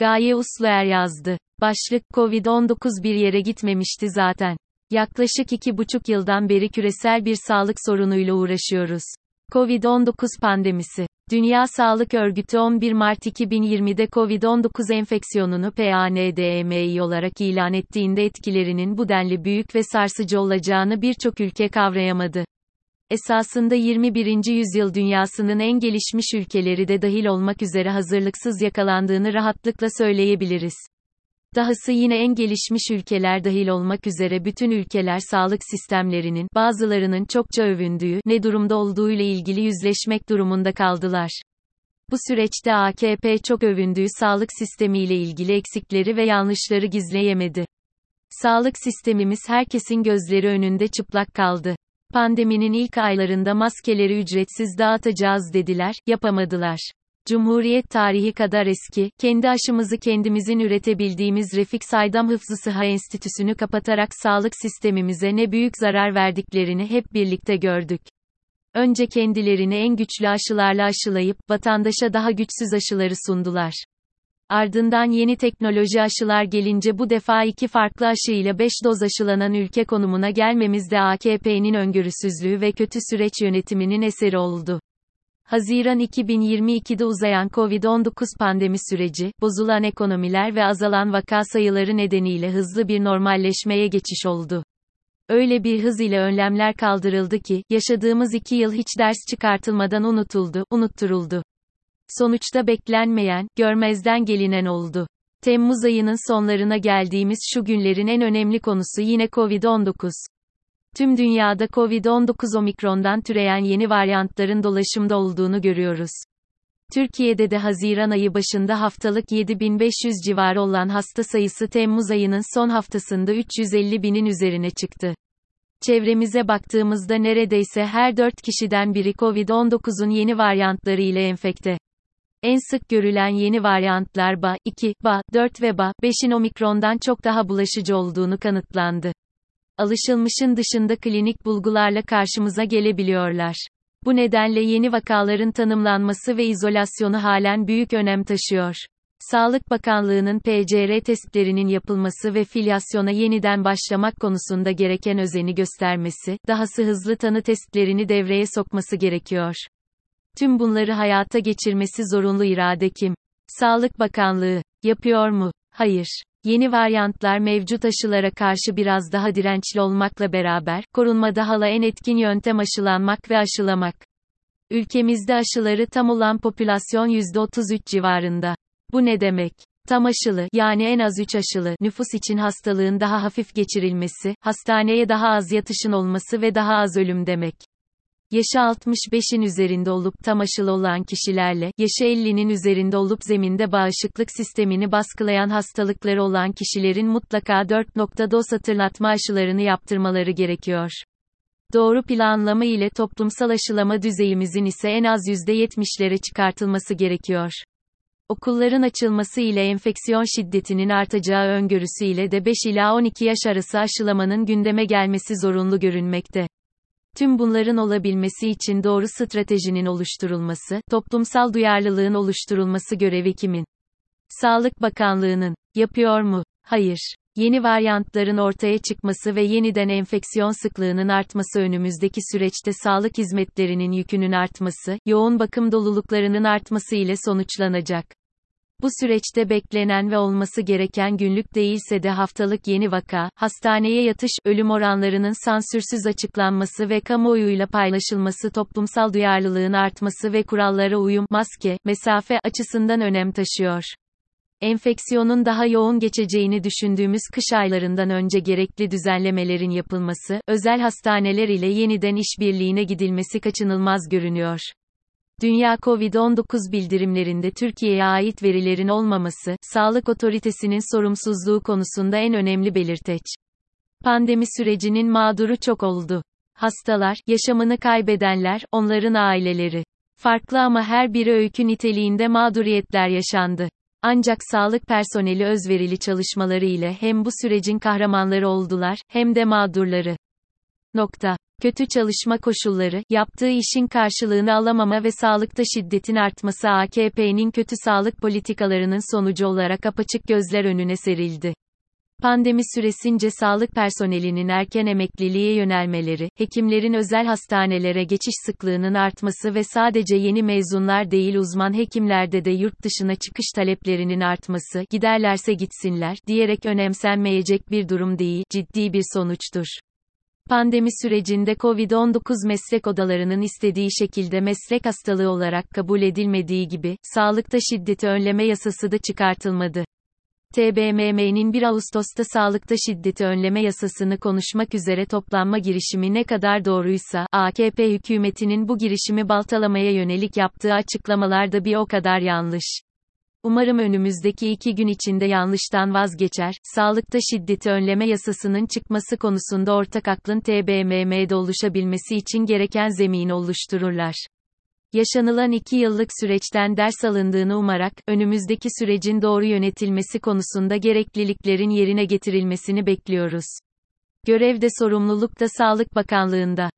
Gaye Usluer yazdı. Başlık Covid-19 bir yere gitmemişti zaten. Yaklaşık iki buçuk yıldan beri küresel bir sağlık sorunuyla uğraşıyoruz. Covid-19 pandemisi. Dünya Sağlık Örgütü 11 Mart 2020'de Covid-19 enfeksiyonunu PANDMI olarak ilan ettiğinde etkilerinin bu denli büyük ve sarsıcı olacağını birçok ülke kavrayamadı. Esasında 21. yüzyıl dünyasının en gelişmiş ülkeleri de dahil olmak üzere hazırlıksız yakalandığını rahatlıkla söyleyebiliriz. Dahası yine en gelişmiş ülkeler dahil olmak üzere bütün ülkeler sağlık sistemlerinin, bazılarının çokça övündüğü, ne durumda olduğu ile ilgili yüzleşmek durumunda kaldılar. Bu süreçte AKP çok övündüğü sağlık sistemiyle ilgili eksikleri ve yanlışları gizleyemedi. Sağlık sistemimiz herkesin gözleri önünde çıplak kaldı. Pandeminin ilk aylarında maskeleri ücretsiz dağıtacağız dediler, yapamadılar. Cumhuriyet tarihi kadar eski, kendi aşımızı kendimizin üretebildiğimiz Refik Saydam Hıfzı Sıha Enstitüsü'nü kapatarak sağlık sistemimize ne büyük zarar verdiklerini hep birlikte gördük. Önce kendilerini en güçlü aşılarla aşılayıp, vatandaşa daha güçsüz aşıları sundular. Ardından yeni teknoloji aşılar gelince bu defa iki farklı aşı ile 5 doz aşılanan ülke konumuna gelmemiz de AKP'nin öngörüsüzlüğü ve kötü süreç yönetiminin eseri oldu. Haziran 2022'de uzayan Covid-19 pandemi süreci, bozulan ekonomiler ve azalan vaka sayıları nedeniyle hızlı bir normalleşmeye geçiş oldu. Öyle bir hız ile önlemler kaldırıldı ki, yaşadığımız iki yıl hiç ders çıkartılmadan unutuldu, unutturuldu. Sonuçta beklenmeyen, görmezden gelinen oldu. Temmuz ayının sonlarına geldiğimiz şu günlerin en önemli konusu yine Covid-19. Tüm dünyada Covid-19 omikrondan türeyen yeni varyantların dolaşımda olduğunu görüyoruz. Türkiye'de de Haziran ayı başında haftalık 7500 civarı olan hasta sayısı Temmuz ayının son haftasında 350 binin üzerine çıktı. Çevremize baktığımızda neredeyse her 4 kişiden biri Covid-19'un yeni varyantları ile enfekte. En sık görülen yeni varyantlar BA2, BA4 ve BA5'in omikrondan çok daha bulaşıcı olduğunu kanıtlandı. Alışılmışın dışında klinik bulgularla karşımıza gelebiliyorlar. Bu nedenle yeni vakaların tanımlanması ve izolasyonu halen büyük önem taşıyor. Sağlık Bakanlığı'nın PCR testlerinin yapılması ve filyasyona yeniden başlamak konusunda gereken özeni göstermesi, dahası hızlı tanı testlerini devreye sokması gerekiyor. Tüm bunları hayata geçirmesi zorunlu irade kim? Sağlık Bakanlığı yapıyor mu? Hayır. Yeni varyantlar mevcut aşılara karşı biraz daha dirençli olmakla beraber, korunmada hala en etkin yöntem aşılanmak ve aşılamak. Ülkemizde aşıları tam olan popülasyon %33 civarında. Bu ne demek? Tam aşılı, yani en az 3 aşılı, nüfus için hastalığın daha hafif geçirilmesi, hastaneye daha az yatışın olması ve daha az ölüm demek. Yaşı 65'in üzerinde olup tam aşılı olan kişilerle, yaşı 50'nin üzerinde olup zeminde bağışıklık sistemini baskılayan hastalıkları olan kişilerin mutlaka 4 nokta doz hatırlatma aşılarını yaptırmaları gerekiyor. Doğru planlama ile toplumsal aşılama düzeyimizin ise en az %70'lere çıkartılması gerekiyor. Okulların açılması ile enfeksiyon şiddetinin artacağı öngörüsü ile de 5 ila 12 yaş arası aşılamanın gündeme gelmesi zorunlu görünmekte. Tüm bunların olabilmesi için doğru stratejinin oluşturulması, toplumsal duyarlılığın oluşturulması görevi kimin? Sağlık Bakanlığı'nın. Yapıyor mu? Hayır. Yeni varyantların ortaya çıkması ve yeniden enfeksiyon sıklığının artması önümüzdeki süreçte sağlık hizmetlerinin yükünün artması, yoğun bakım doluluklarının artması ile sonuçlanacak. Bu süreçte beklenen ve olması gereken günlük değilse de haftalık yeni vaka, hastaneye yatış, ölüm oranlarının sansürsüz açıklanması ve kamuoyuyla paylaşılması toplumsal duyarlılığın artması ve kurallara uyum, maske, mesafe açısından önem taşıyor. Enfeksiyonun daha yoğun geçeceğini düşündüğümüz kış aylarından önce gerekli düzenlemelerin yapılması, özel hastaneler ile yeniden işbirliğine gidilmesi kaçınılmaz görünüyor. Dünya Covid-19 bildirimlerinde Türkiye'ye ait verilerin olmaması, sağlık otoritesinin sorumsuzluğu konusunda en önemli belirteç. Pandemi sürecinin mağduru çok oldu. Hastalar, yaşamını kaybedenler, onların aileleri. Farklı ama her biri öykü niteliğinde mağduriyetler yaşandı. Ancak sağlık personeli özverili çalışmaları ile hem bu sürecin kahramanları oldular, hem de mağdurları. Nokta. Kötü çalışma koşulları, yaptığı işin karşılığını alamama ve sağlıkta şiddetin artması AKP'nin kötü sağlık politikalarının sonucu olarak apaçık gözler önüne serildi. Pandemi süresince sağlık personelinin erken emekliliğe yönelmeleri, hekimlerin özel hastanelere geçiş sıklığının artması ve sadece yeni mezunlar değil uzman hekimlerde de yurt dışına çıkış taleplerinin artması, giderlerse gitsinler, diyerek önemsenmeyecek bir durum değil, ciddi bir sonuçtur. Pandemi sürecinde COVID-19 meslek odalarının istediği şekilde meslek hastalığı olarak kabul edilmediği gibi, sağlıkta şiddeti önleme yasası da çıkartılmadı. TBMM'nin 1 Ağustos'ta sağlıkta şiddeti önleme yasasını konuşmak üzere toplanma girişimi ne kadar doğruysa, AKP hükümetinin bu girişimi baltalamaya yönelik yaptığı açıklamalar da bir o kadar yanlış. Umarım önümüzdeki iki gün içinde yanlıştan vazgeçer, sağlıkta şiddeti önleme yasasının çıkması konusunda ortak aklın TBMM'de oluşabilmesi için gereken zemin oluştururlar. Yaşanılan iki yıllık süreçten ders alındığını umarak, önümüzdeki sürecin doğru yönetilmesi konusunda gerekliliklerin yerine getirilmesini bekliyoruz. Görev de sorumluluk da Sağlık Bakanlığında.